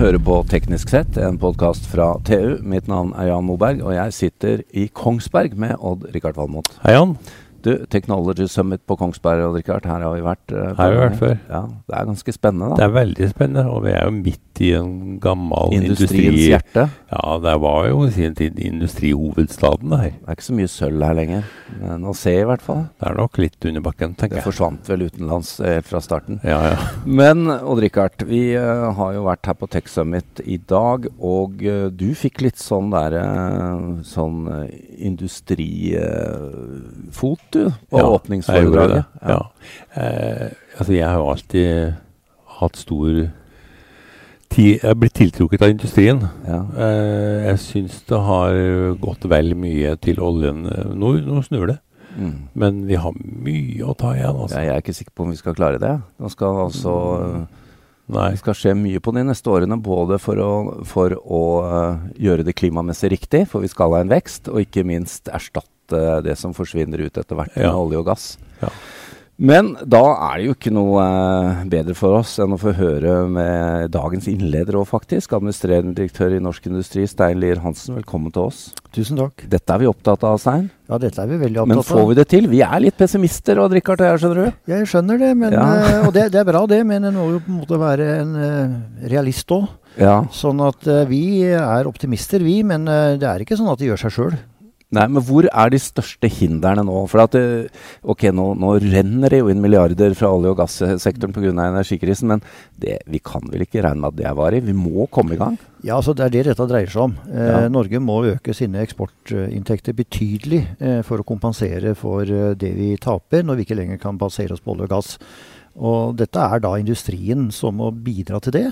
hører på Teknisk sett, en podkast fra TU. Mitt navn er Jan Moberg, og jeg sitter i Kongsberg med Odd-Rikard Valmot. Hei, Jan. Du, Technology Summit på Kongsberg, Odd-Rikard, her har vi vært. Uh, her har vi vært før. Ja, Det er ganske spennende, da. Det er veldig spennende, og vi er jo midt i en gammel Industriens industri... hjerte. Ja, det var jo i sin tid industrihovedstaden her. Det er ikke så mye sølv her lenger. Men å se, i hvert fall. Det er nok litt under bakken, tenker jeg. Det forsvant vel utenlands helt fra starten. Ja, ja. Men Odd-Rikard, vi uh, har jo vært her på Tech Summit i dag, og uh, du fikk litt sånn der eh, sånn industrifot, du, på Ja, åpningsforedraget. det. Ja. Eh, altså, jeg har jo alltid hatt stor Jeg er blitt tiltrukket av industrien. Ja. Eh, jeg syns det har gått vel mye til oljen. Nå, nå snur det, Mm. men vi har mye å ta igjen. Altså. Ja, jeg er ikke sikker på om vi skal klare det. Nå skal altså eh, Nei. Det skal skje mye på de neste årene, både for å, for å uh, gjøre det klimamessig riktig, for vi skal ha en vekst, og ikke minst erstatte det som forsvinner ut etter hvert med Ja. olje og gass. Ja. Men da er det jo ikke noe eh, bedre for oss enn å få høre med dagens innleder òg, faktisk. Administrerende direktør i Norsk Industri, Stein Lier Hansen. Velkommen til oss. Tusen takk. Dette er vi opptatt av, Stein. Ja, dette er vi veldig opptatt av. Men får vi det til? Vi er litt pessimister, og drikker til her, skjønner du. Jeg skjønner det, men, Ja. eh, og det, det er bra det, men en må jo på en måte være en eh, realist òg. Ja. Sånn at vi er optimister, vi, men det er ikke sånn at det gjør seg sjøl. Nei, men hvor er de største hindrene nå? For at det, ok, nå, nå renner det jo inn milliarder fra olje- og gassektoren pga. energikrisen, men det, vi kan vel ikke regne med at det er varig? Vi må komme i gang? Ja, altså Det er det dette dreier seg om. Eh, Ja. Norge må øke sine eksportinntekter betydelig eh, for å kompensere for eh, det vi taper når vi ikke lenger kan basere oss på olje og gass. Og dette er da industrien som må bidra til det.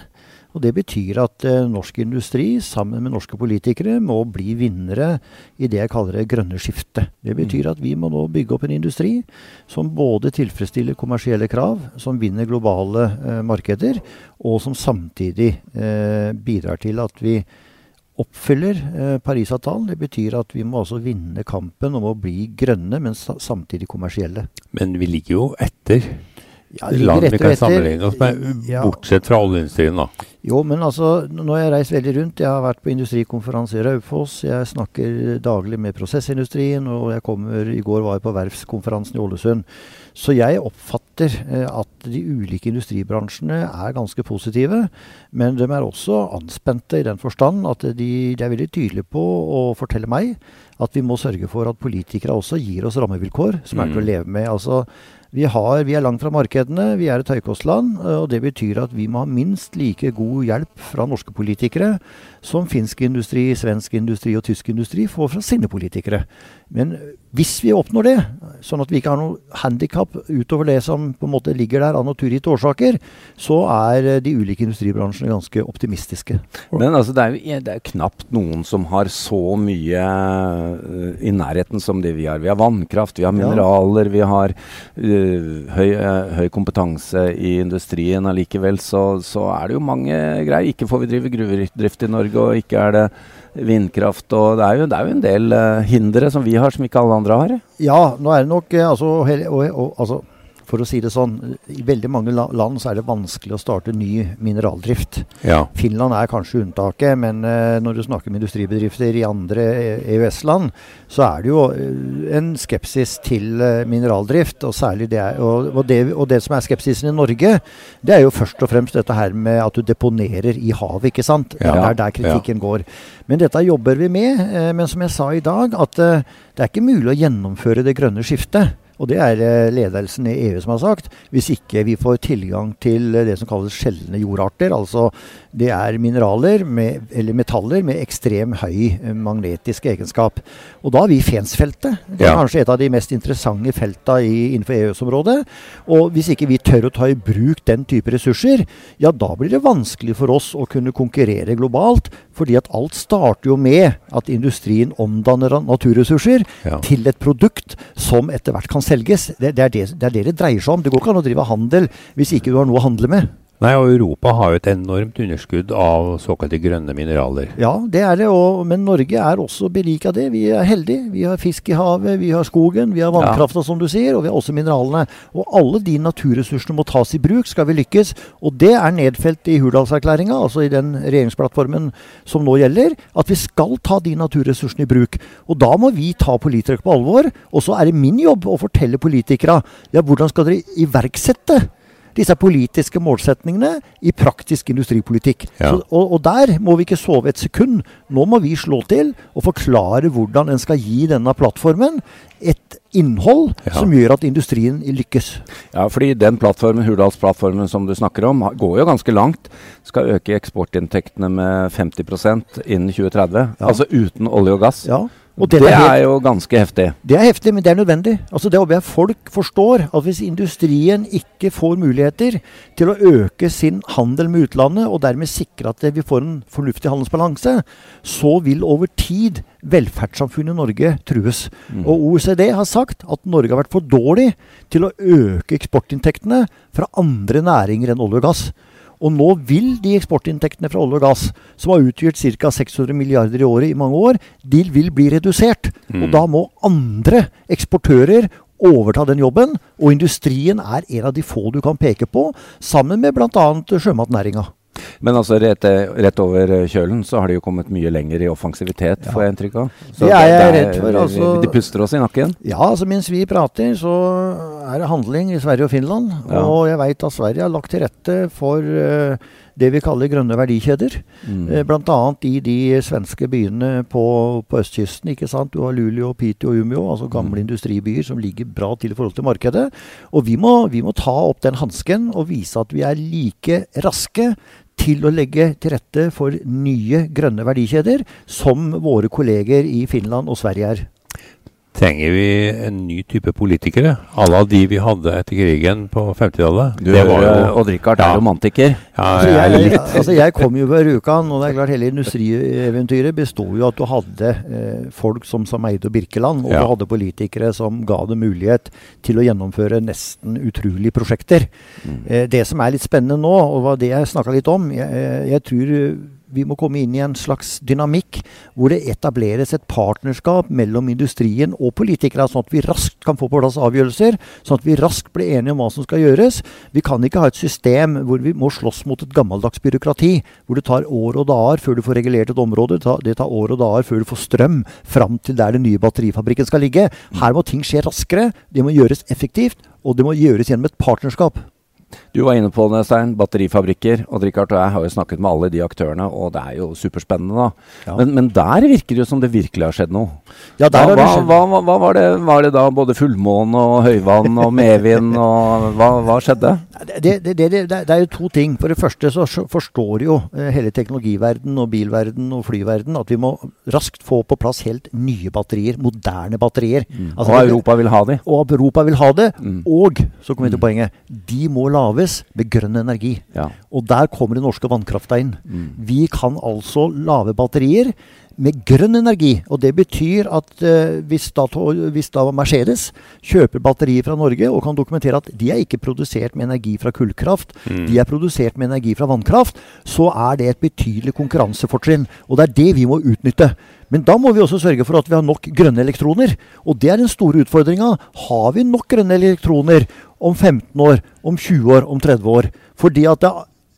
Og Det betyr at eh, norsk industri sammen med norske politikere må bli vinnere i det jeg kaller det grønne skiftet. Det betyr at vi må nå bygge opp en industri som både tilfredsstiller kommersielle krav, som vinner globale eh, markeder, og som samtidig eh, bidrar til at vi oppfyller eh, Parisavtalen. Det betyr at vi må altså vinne kampen om å bli grønne, men sa samtidig kommersielle. Men vi ligger jo etter Ja, land vi kan sammenligne oss med, Ja. bortsett fra oljeindustrien, da. Jo, men altså, nå har jeg reist veldig rundt. Jeg har vært på industrikonferanse i Raufoss. Jeg snakker daglig med prosessindustrien, og jeg kommer, i går var jeg på verftskonferansen i Ålesund. Så jeg oppfatter eh, at de ulike industribransjene er ganske positive. Men de er også anspente i den forstand at de, de er veldig tydelige på å fortelle meg at vi må sørge for at politikere også gir oss rammevilkår som er til å Mm. leve med. Altså, vi, har, vi er langt fra markedene, vi er et høykostland, eh, og det betyr at vi må ha minst like god hjelp fra norske politikere som finsk industri, svensk industri og tysk industri får fra sine politikere. Men hvis vi oppnår det, sånn at vi ikke har noe handikap utover det som på en måte ligger der av naturgitte årsaker, så er eh, de ulike industribransjene ganske optimistiske. Men altså, det er jo det er knapt noen som har så mye eh, i nærheten som det vi har. Vi har vannkraft, vi har mineraler, vi har uh, høy, uh, høy kompetanse i industrien. Allikevel så, så er det jo mange greier. Ikke får vi drive gruvedrift i Norge, og ikke er det vindkraft. og Det er jo, det er jo en del uh, hindre som vi har, som ikke alle andre har. Ja, nå er det nok eh, altså, og, og, altså For å si det sånn, i veldig mange la- land så er det vanskelig å starte ny mineraldrift. Ja. Finland er kanskje unntaket, men uh, når du snakker med industribedrifter i andre E- EØS-land, så er det jo eh, en skepsis til uh, mineraldrift. Og særlig det, er, og, og, det, og det som er skepsisen i Norge, det er jo først og fremst dette her med at du deponerer i havet, ikke sant. Ja. Det er der kritikken går. Men dette jobber vi med. Uh, men som jeg sa i dag, at det er ikke mulig å gjennomføre det grønne skiftet. Og det er eh, ledelsen i EU som har sagt. Hvis ikke vi får tilgang til eh, det som kalles sjeldne jordarter, altså det er mineraler med, eller metaller med ekstrem høy eh, magnetisk egenskap. Og da er vi Fensfeltet. Det er Ja. kanskje et av de mest interessante felta i, innenfor EØS-området. Og hvis ikke vi tør å ta i bruk den type ressurser, ja da blir det vanskelig for oss å kunne konkurrere globalt. Fordi at alt starter jo med at industrien omdanner naturressurser Ja. til et produkt som etter hvert kan selges. Det, det, er det, det er det det dreier seg om. Det går ikke an å drive handel hvis ikke du har noe å handle med. Nei, og Europa har jo et enormt underskudd av såkalte grønne mineraler. Ja, det er det. Og, men Norge er også berika det. Vi er heldige. Vi har fisk i havet, vi har skogen, vi har vannkrafta, som du sier, og vi har også mineralene. Og alle de naturressursene må tas i bruk skal vi lykkes. Og det er nedfelt i Hurdalserklæringa, altså i den regjeringsplattformen som nå gjelder, at vi skal ta de naturressursene i bruk. Og da må vi ta politikere på alvor. Og så er det min jobb å fortelle politikere ja, hvordan skal dere iverksette disse politiske målsetningene i praktisk industripolitikk. Ja. Så, og, og, der må vi ikke sove et sekund. Nå må vi slå til og forklare hvordan en skal gi denne plattformen et innhold Ja. som gjør at industrien lykkes. Ja, fordi den plattformen, Hurdalsplattformen som du snakker om, går jo ganske langt. Skal øke eksportinntektene med 50% innen 2030. Ja. Altså uten olje og gass. Ja. Det den er helt- er jo ganske heftig. Det er heftig, men det er nødvendig. Altså det håper jeg folk forstår. At hvis industrien ikke får muligheter til å øke sin handel med utlandet, og dermed sikre at vi får en fornuftig handelsbalanse, så vil over tid velferdssamfunnet Norge trues. Og OECD har sagt at Norge har vært for dårlig til å øke eksportinntektene fra andre næringer enn olje og gass. Og nå vil de eksportinntektene fra olje og gass, som har utgjort ca. 600 milliarder i året i mange år, de vil bli redusert. Og da må andre eksportører overta den jobben. Og industrien er en av de få du kan peke på, sammen med bl.a. sjømatnæringa. Men altså rett, rett over eh, kjølen så har de jo kommet mye lenger i offensivitet, får jeg inntrykk av. Så Det er jeg det redd for, altså. De puster oss i nakken. Ja, altså mens vi prater, så er det handling i Sverige og Finland. Ja. Og jeg veit at Sverige har lagt til rette for eh, det vi kaller grønne verdikjeder. Mm. Bl.a. Blant annet i de svenske byene på, på østkysten. ikke sant? Du har Luleå, Piteå og Umeå, altså gamle industribyer som ligger bra til i forhold til markedet. Og vi må, vi må ta opp den hansken og vise at vi er like raske til å legge til rette for nye grønne verdikjeder, som våre kolleger i Finland og Sverige er. Trenger vi en ny type politikere? Alle de vi hadde etter krigen på 50-tallet. Du, det var jo eh, Odd-Rikard Ja. er romantiker. ja, Altså jeg jeg, litt altså jeg kom jo hver Rjukan, og det er klart hele industrieventyret besto jo at du hadde eh, folk som Sameide og Birkeland, og Ja. du hadde politikere som ga det mulighet til å gjennomføre nesten utrolige prosjekter. Eh, det som er litt spennende nå, og var det jeg snakka litt om jeg, eh, jeg tror vi må komme inn i en slags dynamikk hvor det etableres et partnerskap mellom industrien og politikere, sånn at vi raskt kan få på plass avgjørelser, sånn at vi raskt blir enige om hva som skal gjøres. Vi kan ikke ha et system hvor vi må slåss mot et gammeldags byråkrati, hvor det tar år og dager før du får regulert et område. Det tar- år og dager før du får strøm fram til der den nye batterifabrikken skal ligge. Her må ting skje raskere, det må gjøres effektivt, og det må gjøres gjennom et partnerskap. Du var inne på det, Stein. Batterifabrikker. Odd Rikard og jeg har jo snakket med alle de aktørene, og det er jo superspennende, da. Ja. Men, men der virker det jo som det virkelig har skjedd noe. Ja, der har det skjedd. hva, hva, hva var, det, var det da? Både fullmåne og høyvann og medvind og hva, hva skjedde? Det, det, det, er jo to ting. For det første så forstår jo eh, hele teknologiverden og bilverden og flyverden at vi må raskt få på plass helt nye batterier. Moderne batterier. Altså, og Europa vil ha de. og Europa vil ha det. Mm. Og så kommer vi til poenget. De må lages med grønn energi. Ja. Og der kommer den norske vannkrafta inn. Mm. Vi kan altså lage batterier med grønn energi. Og det betyr at eh, hvis, da, hvis da Mercedes kjøper batterier fra Norge og kan dokumentere at de er ikke produsert med energi fra kullkraft, de er produsert med energi fra vannkraft, så er det et betydelig konkurransefortrinn. Og det er det vi må utnytte. Men da må vi også sørge for at vi har nok grønne elektroner. Og det er den store utfordringa. Har vi nok grønne elektroner om 15 år, om 20 år, om 30 år? Fordi at det,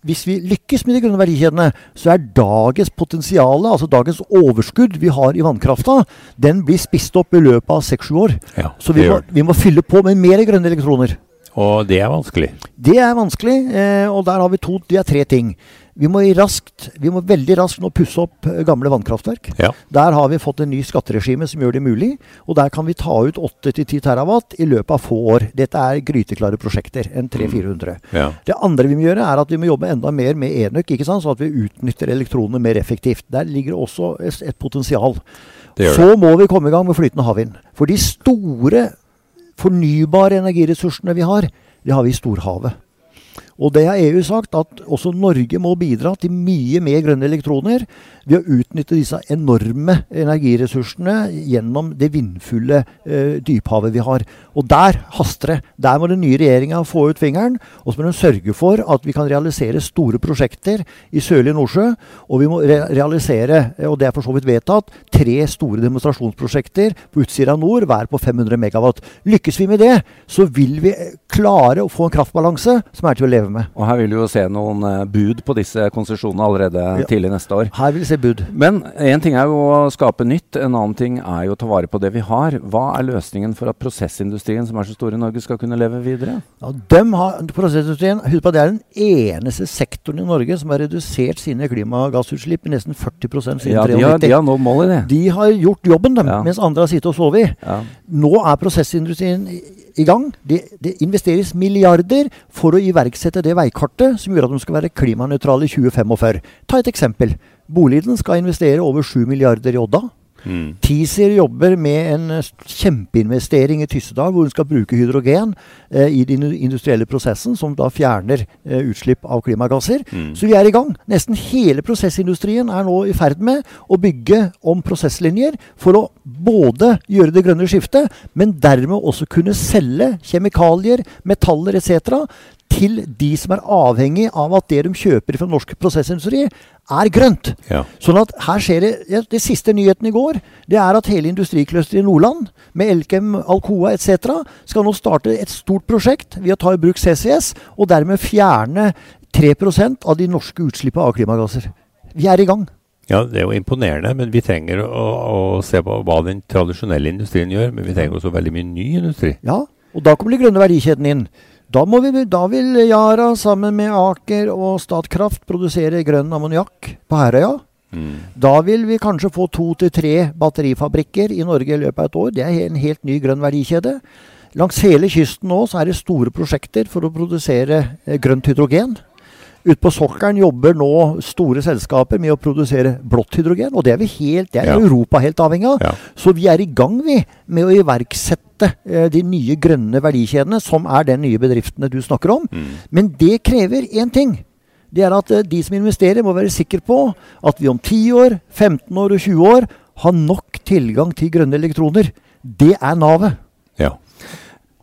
hvis vi lykkes med de grønne verdikjedene, så er dagens potensial, altså dagens overskudd vi har i vannkrafta, den blir spist opp i løpet av 6-7 år. Ja, Så vi må, vi må fylle på med mer grønne elektroner. Og det er vanskelig. Det er vanskelig, eh, og der har vi to, det er tre ting. Vi må, raskt, vi må veldig raskt nå pusse opp eh, gamle vannkraftverk. Ja. Der har vi fått en ny skatteregime som gjør det mulig. Og der kan vi ta ut 8-10 terawatt i løpet av få år. Dette er gryteklare prosjekter. En 300-400. Ja. Det andre vi må gjøre, er at vi må jobbe enda mer med enøk, ikke sant? sånn at vi utnytter elektronene mer effektivt. Der ligger det også et, potensial. Det gjør Så må vi komme i gang med flytende havvind. For de store fornybare energiressursene vi har, det har vi i storhavet. Og det har EU sagt, at også Norge må bidra til mye mer grønne elektroner ved å utnytte disse enorme energiressursene gjennom det vindfulle eh, dyphavet vi har. Og der haster det. Der må den nye regjeringa få ut fingeren. Og så må den sørge for at vi kan realisere store prosjekter i sørlige Nordsjø. Og vi må re realisere, og det er for så vidt vedtatt, tre store demonstrasjonsprosjekter på Utsira nord, hver på 500 megawatt. Lykkes vi med det, så vil vi klare å få en kraftbalanse som er til å leve med. Og her vil vi jo se noen uh, bud på disse konsesjonene allerede ja. tidlig neste år. Her vil vi se bud. Men én ting er jo å skape nytt, en annen ting er jo å ta vare på det vi har. Hva er løsningen for at prosessindustrien som er så stor i Norge, skal kunne leve videre? Ja, dem har, prosessindustrien, husk på Det er den eneste sektoren i Norge som har redusert sine klimagassutslipp med nesten 40 siden ja, 1993. Har, de har nådd målet, det. De har gjort jobben, dem, ja. mens andre har sittet og sovet. Ja. Nå er prosessindustrien i gang. Det, de investeres milliarder for å iverksette det veikartet som gjør at de skal være klimanøytrale i 2045. Ta et eksempel. Boliden skal investere over 7 milliarder i Odda. Mm. TISIR jobber med en eh, kjempeinvestering i Tyssedal, hvor hun skal bruke hydrogen eh, i den industrielle prosessen, som da fjerner eh, utslipp av klimagasser. Mm. Så vi er i gang. Nesten hele prosessindustrien er nå i ferd med å bygge om prosesslinjer for å både gjøre det grønne skiftet, men dermed også kunne selge kjemikalier, metaller etc til de som er avhengig av at det de kjøper fra norsk prosessindustri, er grønt. Ja. Sånn at her skjer det ja, Det siste nyheten i går det er at hele industrikløsteret i Nordland, med Elkem, Alcoa etc., skal nå starte et stort prosjekt ved å ta i bruk CCS, og dermed fjerne 3% av de norske utslippene av klimagasser. Vi er i gang. Ja, Det er jo imponerende, men vi trenger å, å se på hva den tradisjonelle industrien gjør. Men vi trenger også veldig mye ny industri. Ja, og da kommer de grønne verdikjeden inn. Da, vi, da, vil Yara sammen med Aker og Statkraft produsere grønn ammoniakk på Herøya. Mm. Da vil vi kanskje få to til tre batterifabrikker i Norge i løpet av et år. Det er en helt ny grønn verdikjede. Langs hele kysten nå så er det store prosjekter for å produsere eh, grønt hydrogen. Ute på sokkelen jobber nå store selskaper med å produsere blått hydrogen. Og det er vi helt, det er ja. Europa helt avhengig av. Ja. Så vi er i gang vi med å iverksette eh, de nye grønne verdikjedene, som er den nye bedriftene du snakker om. Mm. Men det krever én ting. Det er at eh, de som investerer, må være sikre på at vi om 10 år, 15 år og 20 år har nok tilgang til grønne elektroner. Det er navet.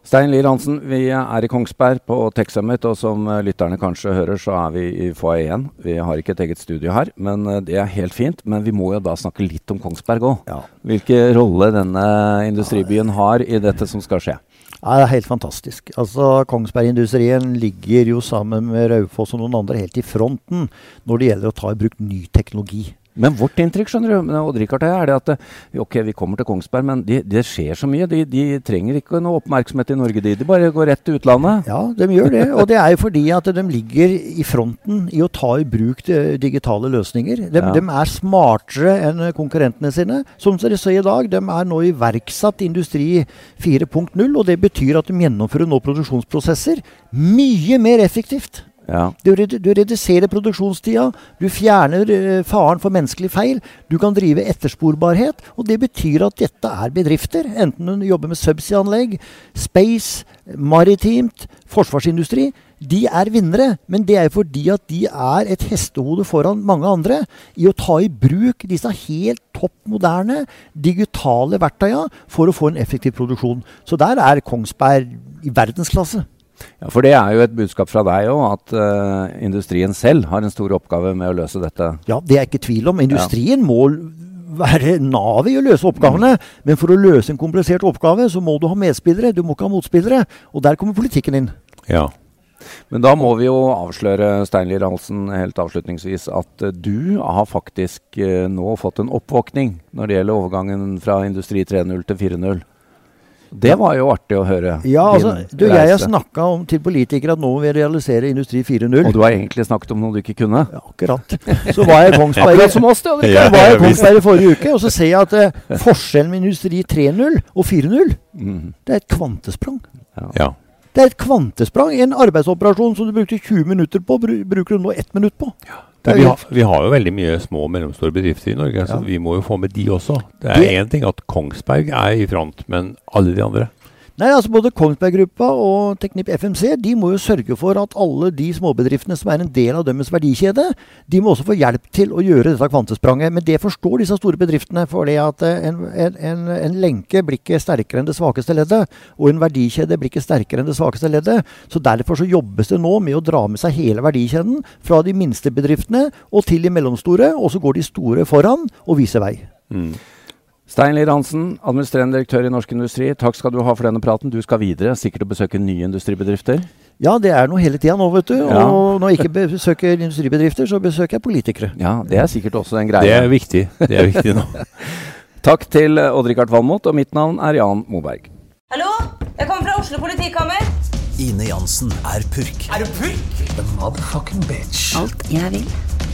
Stein Lier Hansen, vi er i Kongsberg på Tech Summit, og som eh, lytterne kanskje hører, så er vi i foajeen. Vi har ikke et eget studio her, men eh, det er helt fint. Men vi må jo da snakke litt om Kongsberg òg. Ja. Hvilken rolle denne industribyen har i dette som skal skje? Ja, det er helt fantastisk. Altså, Kongsbergindustrien ligger jo sammen med Raufoss og noen andre helt i fronten når det gjelder å ta i bruk ny teknologi. Men vårt inntrykk skjønner du, Odd Rikard, er det at eh, ok, vi kommer til Kongsberg, men det de skjer så mye. De, de, trenger ikke noe oppmerksomhet i Norge, de. De bare går rett til utlandet. Ja, de gjør det. Og det er jo fordi at de ligger i fronten i å ta i bruk digitale løsninger. De, ja. de er smartere enn konkurrentene sine. Som dere ser i dag, de er nå iverksatt Industri 4.0, og det betyr at de gjennomfører nå produksjonsprosesser mye mer effektivt. Ja. Du, du, reduserer produksjonstida, du fjerner uh, faren for menneskelig feil. Du kan drive ettersporbarhet, og det betyr at dette er bedrifter. Enten du jobber med subsea-anlegg, space, maritimt, forsvarsindustri. De er vinnere, men det er fordi at de er et hestehode foran mange andre i å ta i bruk disse helt topp moderne digitale verktøyene for å få en effektiv produksjon. Så der er Kongsberg i verdensklasse. Ja, For det er jo et budskap fra deg òg, at uh, industrien selv har en stor oppgave med å løse dette? Ja, det er ikke tvil om. Industrien ja. må være navet i å løse oppgavene. Mm. Men for å løse en komplisert oppgave, så må du ha medspillere, du må ikke ha motspillere. Og der kommer politikken inn. Ja. Men da må vi jo avsløre Steinlir Halsen helt avslutningsvis at uh, du har faktisk uh, nå fått en oppvåkning når det gjelder overgangen fra Industri 3.0 til 4.0. Det var jo artig å høre. Ja, altså, du, Jeg har snakka til politikere at nå må vi realisere Industri 4.0. Og du har egentlig snakket om noe du ikke kunne? Ja, akkurat. Så var jeg i Kongsberg, som oss, det, ja, var jeg Kongsberg i forrige uke, og så ser jeg at eh, forskjellen med Industri 3.0 og 4.0, mm. det er et kvantesprang. Ja. ja. Det er et kvantesprang. En arbeidsoperasjon som du brukte 20 minutter på, bruker du nå ett minutt på. Ja. Vi har, vi, har, jo veldig mye små og mellomstore bedrifter i Norge, så vi må jo få med de også. Det er én ting at Kongsberg er i front, men alle de andre? Nei, altså Både Kongsberg Gruppa og Teknip FMC de må jo sørge for at alle de småbedriftene som er en del av deres verdikjede, de må også få hjelp til å gjøre dette kvantespranget. Men det forstår disse store bedriftene. For det at eh, en, en, en lenke blir ikke sterkere enn det svakeste leddet. Og en verdikjede blir ikke sterkere enn det svakeste leddet. Så derfor så jobbes det nå med å dra med seg hele verdikjeden. Fra de minste bedriftene og til de mellomstore. Og så går de store foran og viser vei. Mm. Stein Lier Hansen, administrerende direktør i Norsk Industri. Takk skal du ha for denne praten. Du skal videre, sikkert å besøke nye industribedrifter? Ja, det er noe hele tida nå, vet du. Ja. Og når jeg ikke besøker industribedrifter, så besøker jeg politikere. Ja, det er sikkert også en greie. Det er viktig. Det er viktig nå. Takk til Odd-Rikard Valmot, og mitt navn er Jan Moberg. Hallo, jeg kommer fra Oslo politikammer. Ine Jansen er purk. Er du purk? The motherfucking bitch. Alt jeg vil,